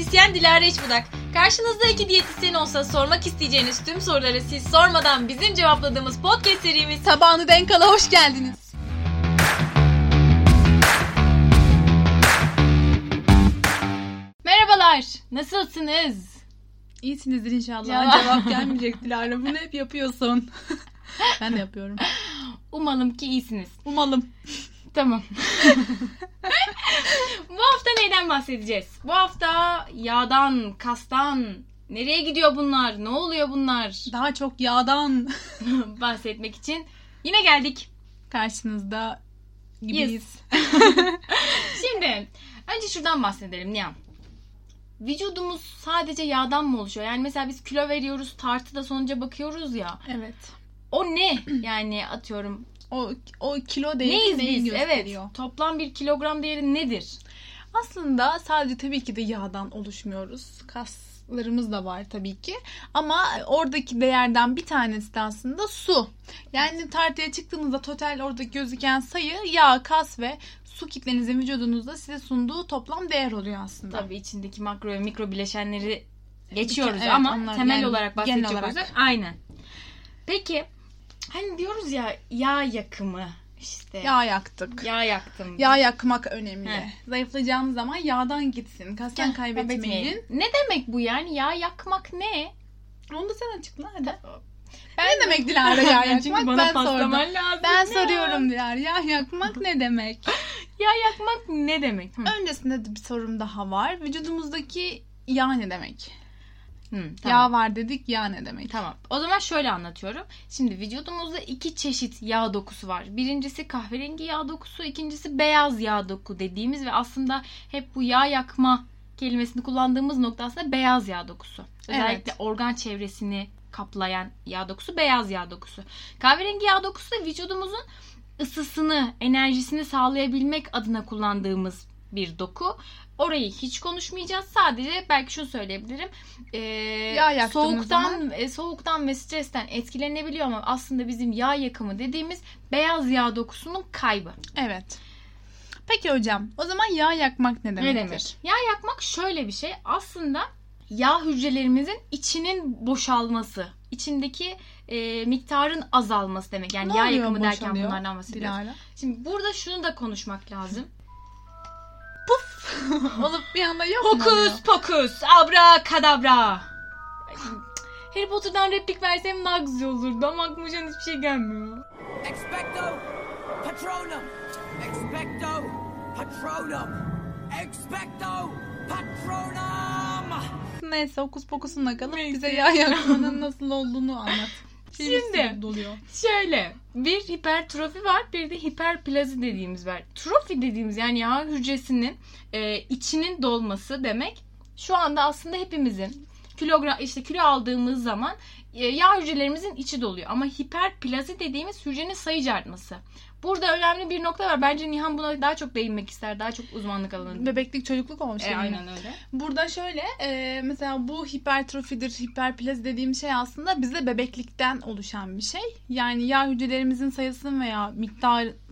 diyetisyen Dilara İçbudak. Karşınızda iki diyetisyen olsa sormak isteyeceğiniz tüm soruları siz sormadan bizim cevapladığımız podcast serimiz Tabağını denk ala hoş geldiniz. Merhabalar, nasılsınız? İyisinizdir inşallah. Cevap- Cevap gelmeyecek Dilara. Bunu hep yapıyorsun. ben de yapıyorum. Umalım ki iyisiniz. Umalım. Tamam. Bu hafta neyden bahsedeceğiz? Bu hafta yağdan, kastan, nereye gidiyor bunlar, ne oluyor bunlar Daha çok yağdan bahsetmek için yine geldik. karşınızda gibiyiz. Şimdi önce şuradan bahsedelim Nihan. Vücudumuz sadece yağdan mı oluşuyor? Yani mesela biz kilo veriyoruz, tartıda sonuca bakıyoruz ya. Evet. O ne? Yani atıyorum. O o kilo değeri Neyiz neyi biz? Evet. Toplam bir kilogram değeri nedir? Aslında sadece tabii ki de yağdan oluşmuyoruz. Kaslarımız da var tabii ki. Ama oradaki değerden bir tanesi de aslında su. Yani tartıya çıktığınızda total orada gözüken sayı yağ, kas ve su kitlenizin vücudunuzda size sunduğu toplam değer oluyor aslında. Tabii içindeki makro ve mikro bileşenleri geçiyoruz Evet, ama temel yani olarak bahsedecek olarak. olursak aynen. Peki hani diyoruz ya yağ yakımı işte Yağ yaktık. yağ yaktım. Yağ yakmak önemli. He. Zayıflayacağımız zaman yağdan gitsin. Kastan Gel, kaybetmeyin. Ne demek bu yani? Yağ yakmak ne? Onu da sen açıkla hadi. Ben ne demek Dilara yağ yakmak? Çünkü bana ben sordum. lazım. Ben ya. soruyorum Dilara. Yağ yakmak ne demek? Yağ yakmak ne demek? Hı. Öncesinde de bir sorum daha var. Vücudumuzdaki yağ ne demek? Hı, tamam. Yağ var dedik yağ ne demek? Tamam. O zaman şöyle anlatıyorum. Şimdi vücudumuzda iki çeşit yağ dokusu var. Birincisi kahverengi yağ dokusu, ikincisi beyaz yağ doku dediğimiz ve aslında hep bu yağ yakma kelimesini kullandığımız nokta aslında beyaz yağ dokusu. Özellikle organ çevresini kaplayan yağ dokusu beyaz yağ dokusu. Kahverengi yağ dokusu da vücudumuzun ısısını, enerjisini sağlayabilmek adına kullandığımız bir doku. Orayı hiç konuşmayacağız. Sadece belki şunu söyleyebilirim. Ee, Yağ soğuktan e, soğuktan ve stresten etkilenebiliyor ama aslında bizim yağ yakımı dediğimiz beyaz yağ dokusunun kaybı. Evet. Peki hocam o zaman yağ yakmak ne Ne demektir? demek? Yağ yakmak şöyle bir şey. Aslında yağ hücrelerimizin içinin boşalması, içindeki e, miktarın azalması demek. Yani Ne yağ yakımı derken bunlardan bahsediyoruz. Dilara. Şimdi burada şunu da konuşmak lazım. Olup bir anda yok? Hokus pokus, abra kadabra. Harry Potter'dan replik versem daha güzel olurdu ama aklıma şu an hiçbir şey gelmiyor. Expecto Patronum! Expecto Patronum! Expecto Patronum! Neyse okus pokusunla kalıp bize yağ yakmanın nasıl olduğunu anlat. Şimdi. doluyor. Şöyle bir hipertrofi var bir de hiperplazi dediğimiz var. Trofi dediğimiz yani yağ hücresinin e, içinin dolması demek. Şu anda aslında hepimizin kilogram işte kilo aldığımız zaman e, yağ hücrelerimizin içi doluyor. Ama hiperplazi dediğimiz hücrenin sayıcı artması. Burada önemli bir nokta var. Bence Nihan buna daha çok değinmek ister. Daha çok uzmanlık alanı. Bebeklik çocukluk olmuş. E, aynen öyle. Burada şöyle e, mesela bu hipertrofidir, hiperplazi dediğim şey aslında bize bebeklikten oluşan bir şey. Yani yağ hücrelerimizin sayısının veya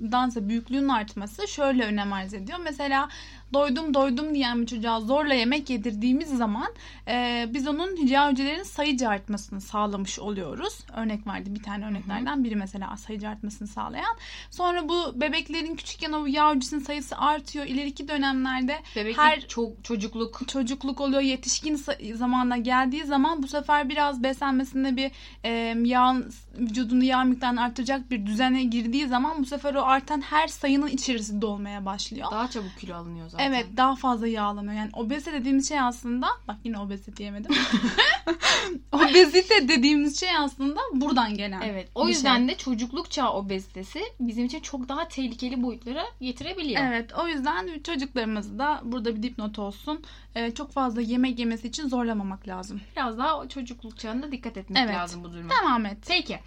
miktardansa büyüklüğünün artması şöyle önem arz ediyor. Mesela doydum doydum diyen bir çocuğa zorla yemek yedirdiğimiz zaman e, biz onun yağ hücrelerinin sayıca artmasını sağlamış oluyoruz. Örnek verdi bir tane örneklerden biri mesela sayıca artmasını sağlayan. Sonra bu bebeklerin küçükken o yağ hücresinin sayısı artıyor. İleriki dönemlerde Bebeklik, Her- çok çocukluk. çocukluk oluyor yetişkin zamanına geldiği zaman bu sefer biraz beslenmesinde bir e, yağ vücudunu yağ miktarını artıracak bir düzene girdiği zaman bu sefer o artan her sayının içerisinde olmaya başlıyor. Daha çabuk kilo alınıyor zaten. Evet daha fazla yağlanıyor. Yani obezite dediğimiz şey aslında bak yine obezite diyemedim. obezite dediğimiz şey aslında buradan gelen. Evet. O bir yüzden şey. de çocukluk çağı obezitesi bizim için çok daha tehlikeli boyutlara getirebiliyor. Evet o yüzden çocuklarımızı da burada bir dipnot olsun. E, çok fazla yemek yemesi için zorlamamak lazım. Biraz daha o çocukluk çağında dikkat etmek Evet. lazım bu duruma. Devam et. Peki.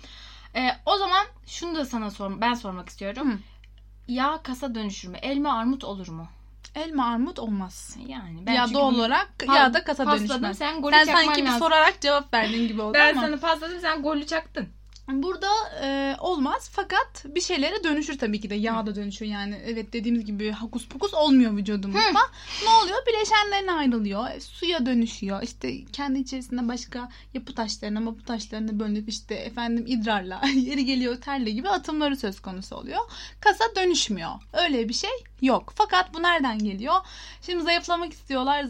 Ee, o zaman şunu da sana sor ben sormak istiyorum. Hı. Yağ kasa dönüşür mü? Elma armut olur mu? Elma armut olmaz. Yani ya çünkü doğal bunu olarak pa- ya da kasa pasladım, dönüşmez. Sen golü Sen çakman sanki bir lazım. sorarak cevap verdiğin gibi oldu Ben ama. sana pasladım sen golü çaktın. Burada e, olmaz fakat bir şeylere dönüşür tabii ki de yağ da dönüşür yani evet dediğimiz gibi hakus pukus olmuyor vücudumuzda. Ne oluyor? Bileşenlerine ayrılıyor. e, Suya dönüşüyor. İşte kendi içerisinde başka yapı taşlarına, mapı taşlarına bölünüp işte efendim idrarla, yeri geliyor terle gibi atımları söz konusu oluyor. Kasa dönüşmüyor. Öyle bir şey yok. Fakat bu nereden geliyor? Şimdi zayıflamak istiyorlar.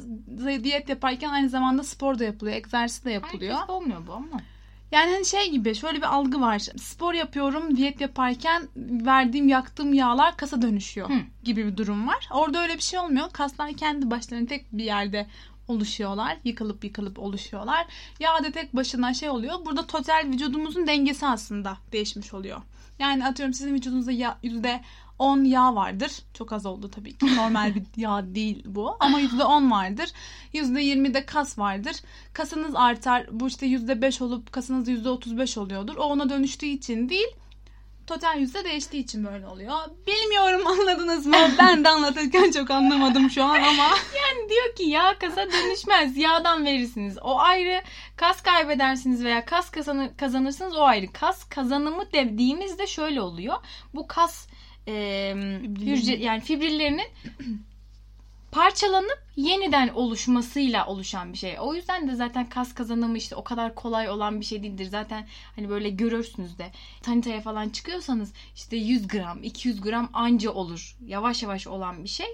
Diyet yaparken aynı zamanda spor da yapılıyor, egzersiz de yapılıyor. Herkes olmuyor bu ama. Yani hani şey gibi şöyle bir algı var. Spor yapıyorum diyet yaparken verdiğim yaktığım yağlar kasa dönüşüyor Hı. gibi bir durum var. Orada öyle bir şey olmuyor. Kaslar kendi başlarına tek bir yerde oluşuyorlar. Yıkılıp yıkılıp oluşuyorlar. Yağ da tek başına şey oluyor. Burada total vücudumuzun dengesi aslında değişmiş oluyor. Yani atıyorum sizin vücudunuzda yüzde 10 yağ vardır. Çok az oldu tabii ki. Normal bir yağ değil bu. Ama yüzde 10 vardır. Yüzde 20 de kas vardır. Kasınız artar. Bu işte yüzde 5 olup kasınız yüzde 35 oluyordur. O ona dönüştüğü için değil. Total yüzde değiştiği için böyle oluyor. Bilmiyorum anladınız mı? Ben de anlatırken çok anlamadım şu an ama. Yani diyor ki yağ kasa dönüşmez. Yağdan verirsiniz. O ayrı. Kas kaybedersiniz veya kas kazanır, kazanırsınız o ayrı. Kas kazanımı dediğimizde şöyle oluyor. Bu kas e, hücre yani fibrillerinin parçalanıp yeniden oluşmasıyla oluşan bir şey. O yüzden de zaten kas kazanımı işte o kadar kolay olan bir şey değildir. Zaten hani böyle görürsünüz de tanitaya falan çıkıyorsanız işte 100 gram, 200 gram anca olur. Yavaş yavaş olan bir şey.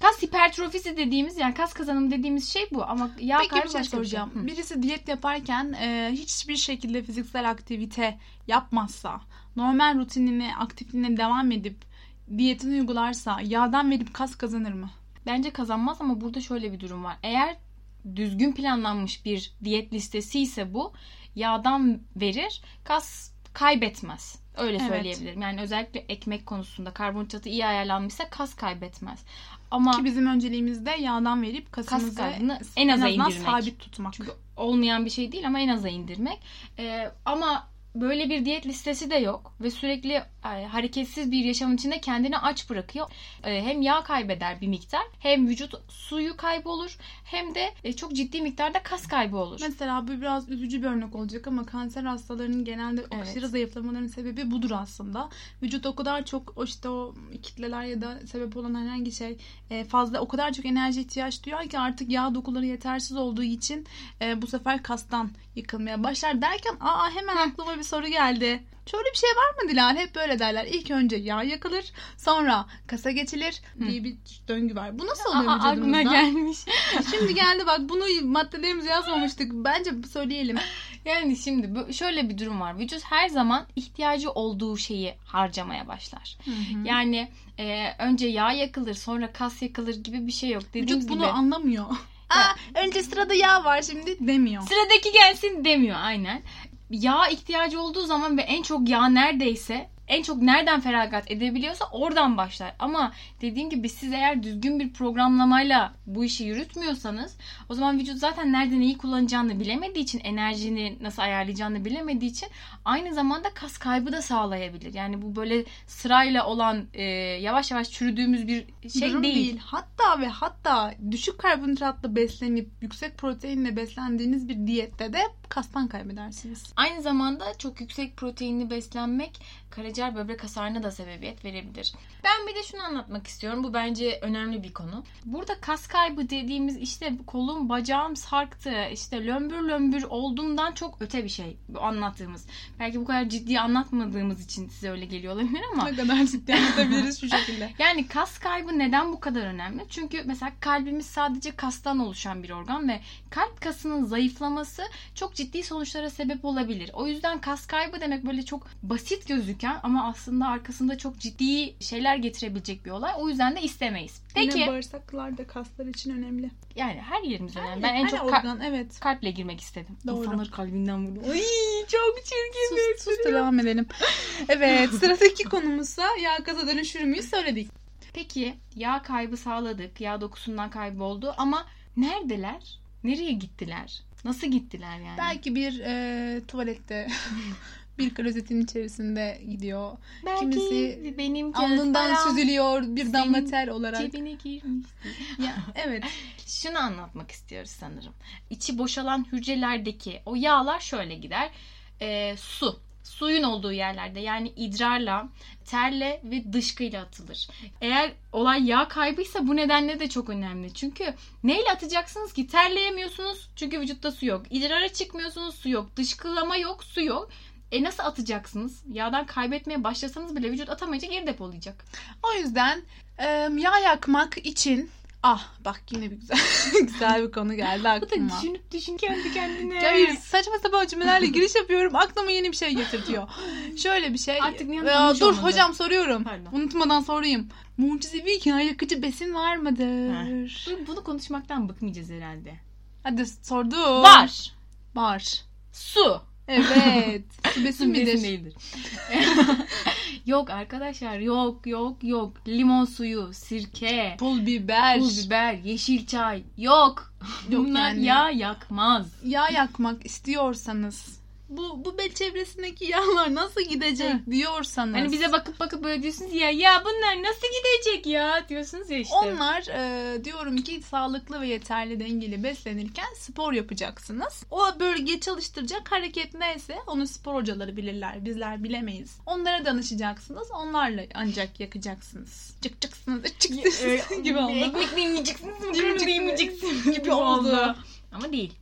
Kas hipertrofisi dediğimiz yani kas kazanımı dediğimiz şey bu ama yağ Peki kaybı bir şey soracağım. Hı. Birisi diyet yaparken e, hiçbir şekilde fiziksel aktivite yapmazsa, normal rutinine, aktifliğine devam edip diyetini uygularsa yağdan verip kas kazanır mı? Bence kazanmaz ama burada şöyle bir durum var. Eğer düzgün planlanmış bir diyet listesi ise bu yağdan verir, kas kaybetmez. Öyle Evet. söyleyebilirim. Yani özellikle ekmek konusunda karbonhidratı iyi ayarlanmışsa kas kaybetmez. Ama Ki bizim önceliğimizde yağdan verip kasımızı kaybını en aza azından indirmek. sabit tutmak. Çünkü olmayan bir şey değil ama en aza indirmek. Ee, ama böyle bir diyet listesi de yok ve sürekli e, hareketsiz bir yaşam içinde kendini aç bırakıyor. E, hem yağ kaybeder bir miktar, hem vücut suyu kaybolur, hem de e, çok ciddi miktarda kas kaybı olur. Mesela bu biraz üzücü bir örnek olacak ama kanser hastalarının genelde Evet. aşırı zayıflamalarının sebebi budur aslında. Vücut o kadar çok o işte o kitleler ya da sebep olan herhangi şey e, fazla o kadar çok enerji ihtiyaç duyuyor ki artık yağ dokuları yetersiz olduğu için e, bu sefer kastan yıkılmaya başlar derken aa hemen aklıma bir soru geldi. Şöyle bir şey var mı Dilan? Hep böyle derler. İlk önce yağ yakılır, sonra kasa geçilir diye bir döngü var. Bu nasıl oluyor Aa, aklıma vücudumuzda? gelmiş. Şimdi geldi bak bunu maddelerimize yazmamıştık. Bence söyleyelim. Yani şimdi şöyle bir durum var. Vücut her zaman ihtiyacı olduğu şeyi harcamaya başlar. Yani e, önce yağ yakılır, sonra kas yakılır gibi bir şey yok. Dediğimiz Vücut bunu gibi anlamıyor. Aa, önce sırada yağ var şimdi demiyor. sıradaki gelsin demiyor aynen. Yağ ihtiyacı olduğu zaman ve en çok yağ neredeyse en çok nereden feragat edebiliyorsa oradan başlar. Ama dediğim gibi siz eğer düzgün bir programlamayla bu işi yürütmüyorsanız o zaman vücut zaten nerede neyi kullanacağını bilemediği için enerjini nasıl ayarlayacağını bilemediği için aynı zamanda kas kaybı da sağlayabilir. Yani bu böyle sırayla olan e, yavaş yavaş çürüdüğümüz bir şey Durum değil. değil. Hatta ve hatta düşük karbonhidratla beslenip yüksek proteinle beslendiğiniz bir diyette de kastan kaybedersiniz. Aynı zamanda çok yüksek proteinli beslenmek karaciğer böbrek hasarına da sebebiyet verebilir. Ben bir de şunu anlatmak istiyorum. Bu bence önemli bir konu. Burada kas kaybı dediğimiz işte kolum bacağım sarktı işte lömbür lömbür olduğundan çok öte bir şey bu anlattığımız. Belki bu kadar ciddi anlatmadığımız için size öyle geliyor olabilir ama Ne kadar ciddi anlatabiliriz şu şekilde. yani kas kaybı neden bu kadar önemli? Çünkü mesela kalbimiz sadece kastan oluşan bir organ ve kalp kasının zayıflaması çok ciddi sonuçlara sebep olabilir. O yüzden kas kaybı demek böyle çok basit gözüken ama aslında arkasında çok ciddi şeyler getirebilecek bir olay. O yüzden de istemeyiz. Peki Yine bağırsaklar da kaslar için önemli. yani her yerimiz önemli. Ben en çok ka- organ evet. kalple girmek istedim. Doğru. İnsanlar kalbinden vurdu. Ay çok çirkin bir Sus, sus devam edelim. Evet sıradaki konumuzsa yağ kasa dönüşür müyüz söyledik. Peki yağ kaybı sağladık. Yağ dokusundan kayboldu ama neredeler? Nereye gittiler? Nasıl gittiler yani? Belki bir e, tuvalette bir klozetin içerisinde gidiyor. Belki kimisi benim Alnından süzülüyor bir damla ter olarak. cebine girmişti. Ya, evet. Şunu anlatmak istiyoruz sanırım. İçi boşalan hücrelerdeki o yağlar şöyle gider. Ee, su. suyun olduğu yerlerde yani idrarla, terle ve dışkıyla atılır. Eğer olay yağ kaybıysa bu nedenle de çok önemli. Çünkü neyle atacaksınız ki? Terleyemiyorsunuz çünkü vücutta su yok. İdrara çıkmıyorsunuz su yok. Dışkılama yok su yok. E nasıl atacaksınız? Yağdan kaybetmeye başlasanız bile vücut atamayınca geri depolayacak. O yüzden e, yağ yakmak için ah bak yine bir güzel güzel bir konu geldi Bu da aklıma. düşünüp düşün kendi kendine. Hayır saçma sapan cümlelerle giriş yapıyorum. Aklıma yeni bir şey getirtiyor. Şöyle bir şey. Artık niye anlamış dur olmadı? hocam soruyorum. Pardon. Unutmadan sorayım. Mucizevi yağ yakıcı besin var mıdır? Dur, bunu konuşmaktan bıkmayacağız herhalde. Hadi sordum. Var. Var. Su. Evet. Besin Besin midir? değildir. yok arkadaşlar yok yok yok. Limon suyu, sirke, Pul biber. pul biber, yeşil çay yok. Yok Bunlar yani. yağ yakmaz. Yağ yakmak istiyorsanız bu bu bel çevresindeki yağlar nasıl gidecek Hı. diyorsanız. Hani bize bakıp bakıp böyle diyorsunuz ya ya bunlar nasıl gidecek ya diyorsunuz ya işte. Onlar e, diyorum ki sağlıklı ve yeterli dengeli beslenirken spor yapacaksınız. O bölgeyi çalıştıracak hareket neyse onu spor hocaları bilirler. Bizler bilemeyiz. Onlara danışacaksınız. Onlarla ancak yakacaksınız. Çık çıksınız. Çıksınız gibi oldu. Ekmek mi makarna mı yemeyeceksiniz gibi oldu. Ama değil.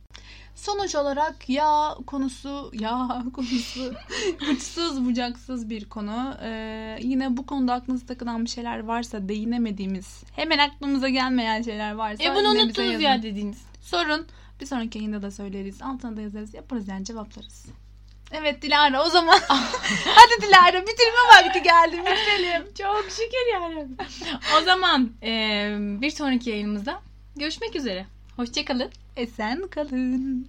Sonuç olarak yağ konusu, yağ konusu uçsuz bucaksız bir konu. Ee, yine bu konuda aklınıza takılan bir şeyler varsa değinemediğimiz, hemen aklımıza gelmeyen şeyler varsa E bunu unuttunuz ya dediğiniz. Sorun. Bir sonraki yayında da söyleriz. Altına da yazarız. Yaparız yani cevaplarız. Evet Dilara o zaman. Hadi Dilara bitirme vakti geldi. Bitirelim. Çok şükür yani. o zaman e, bir sonraki yayınımızda görüşmek üzere. Hoşçakalın. Esen kalın.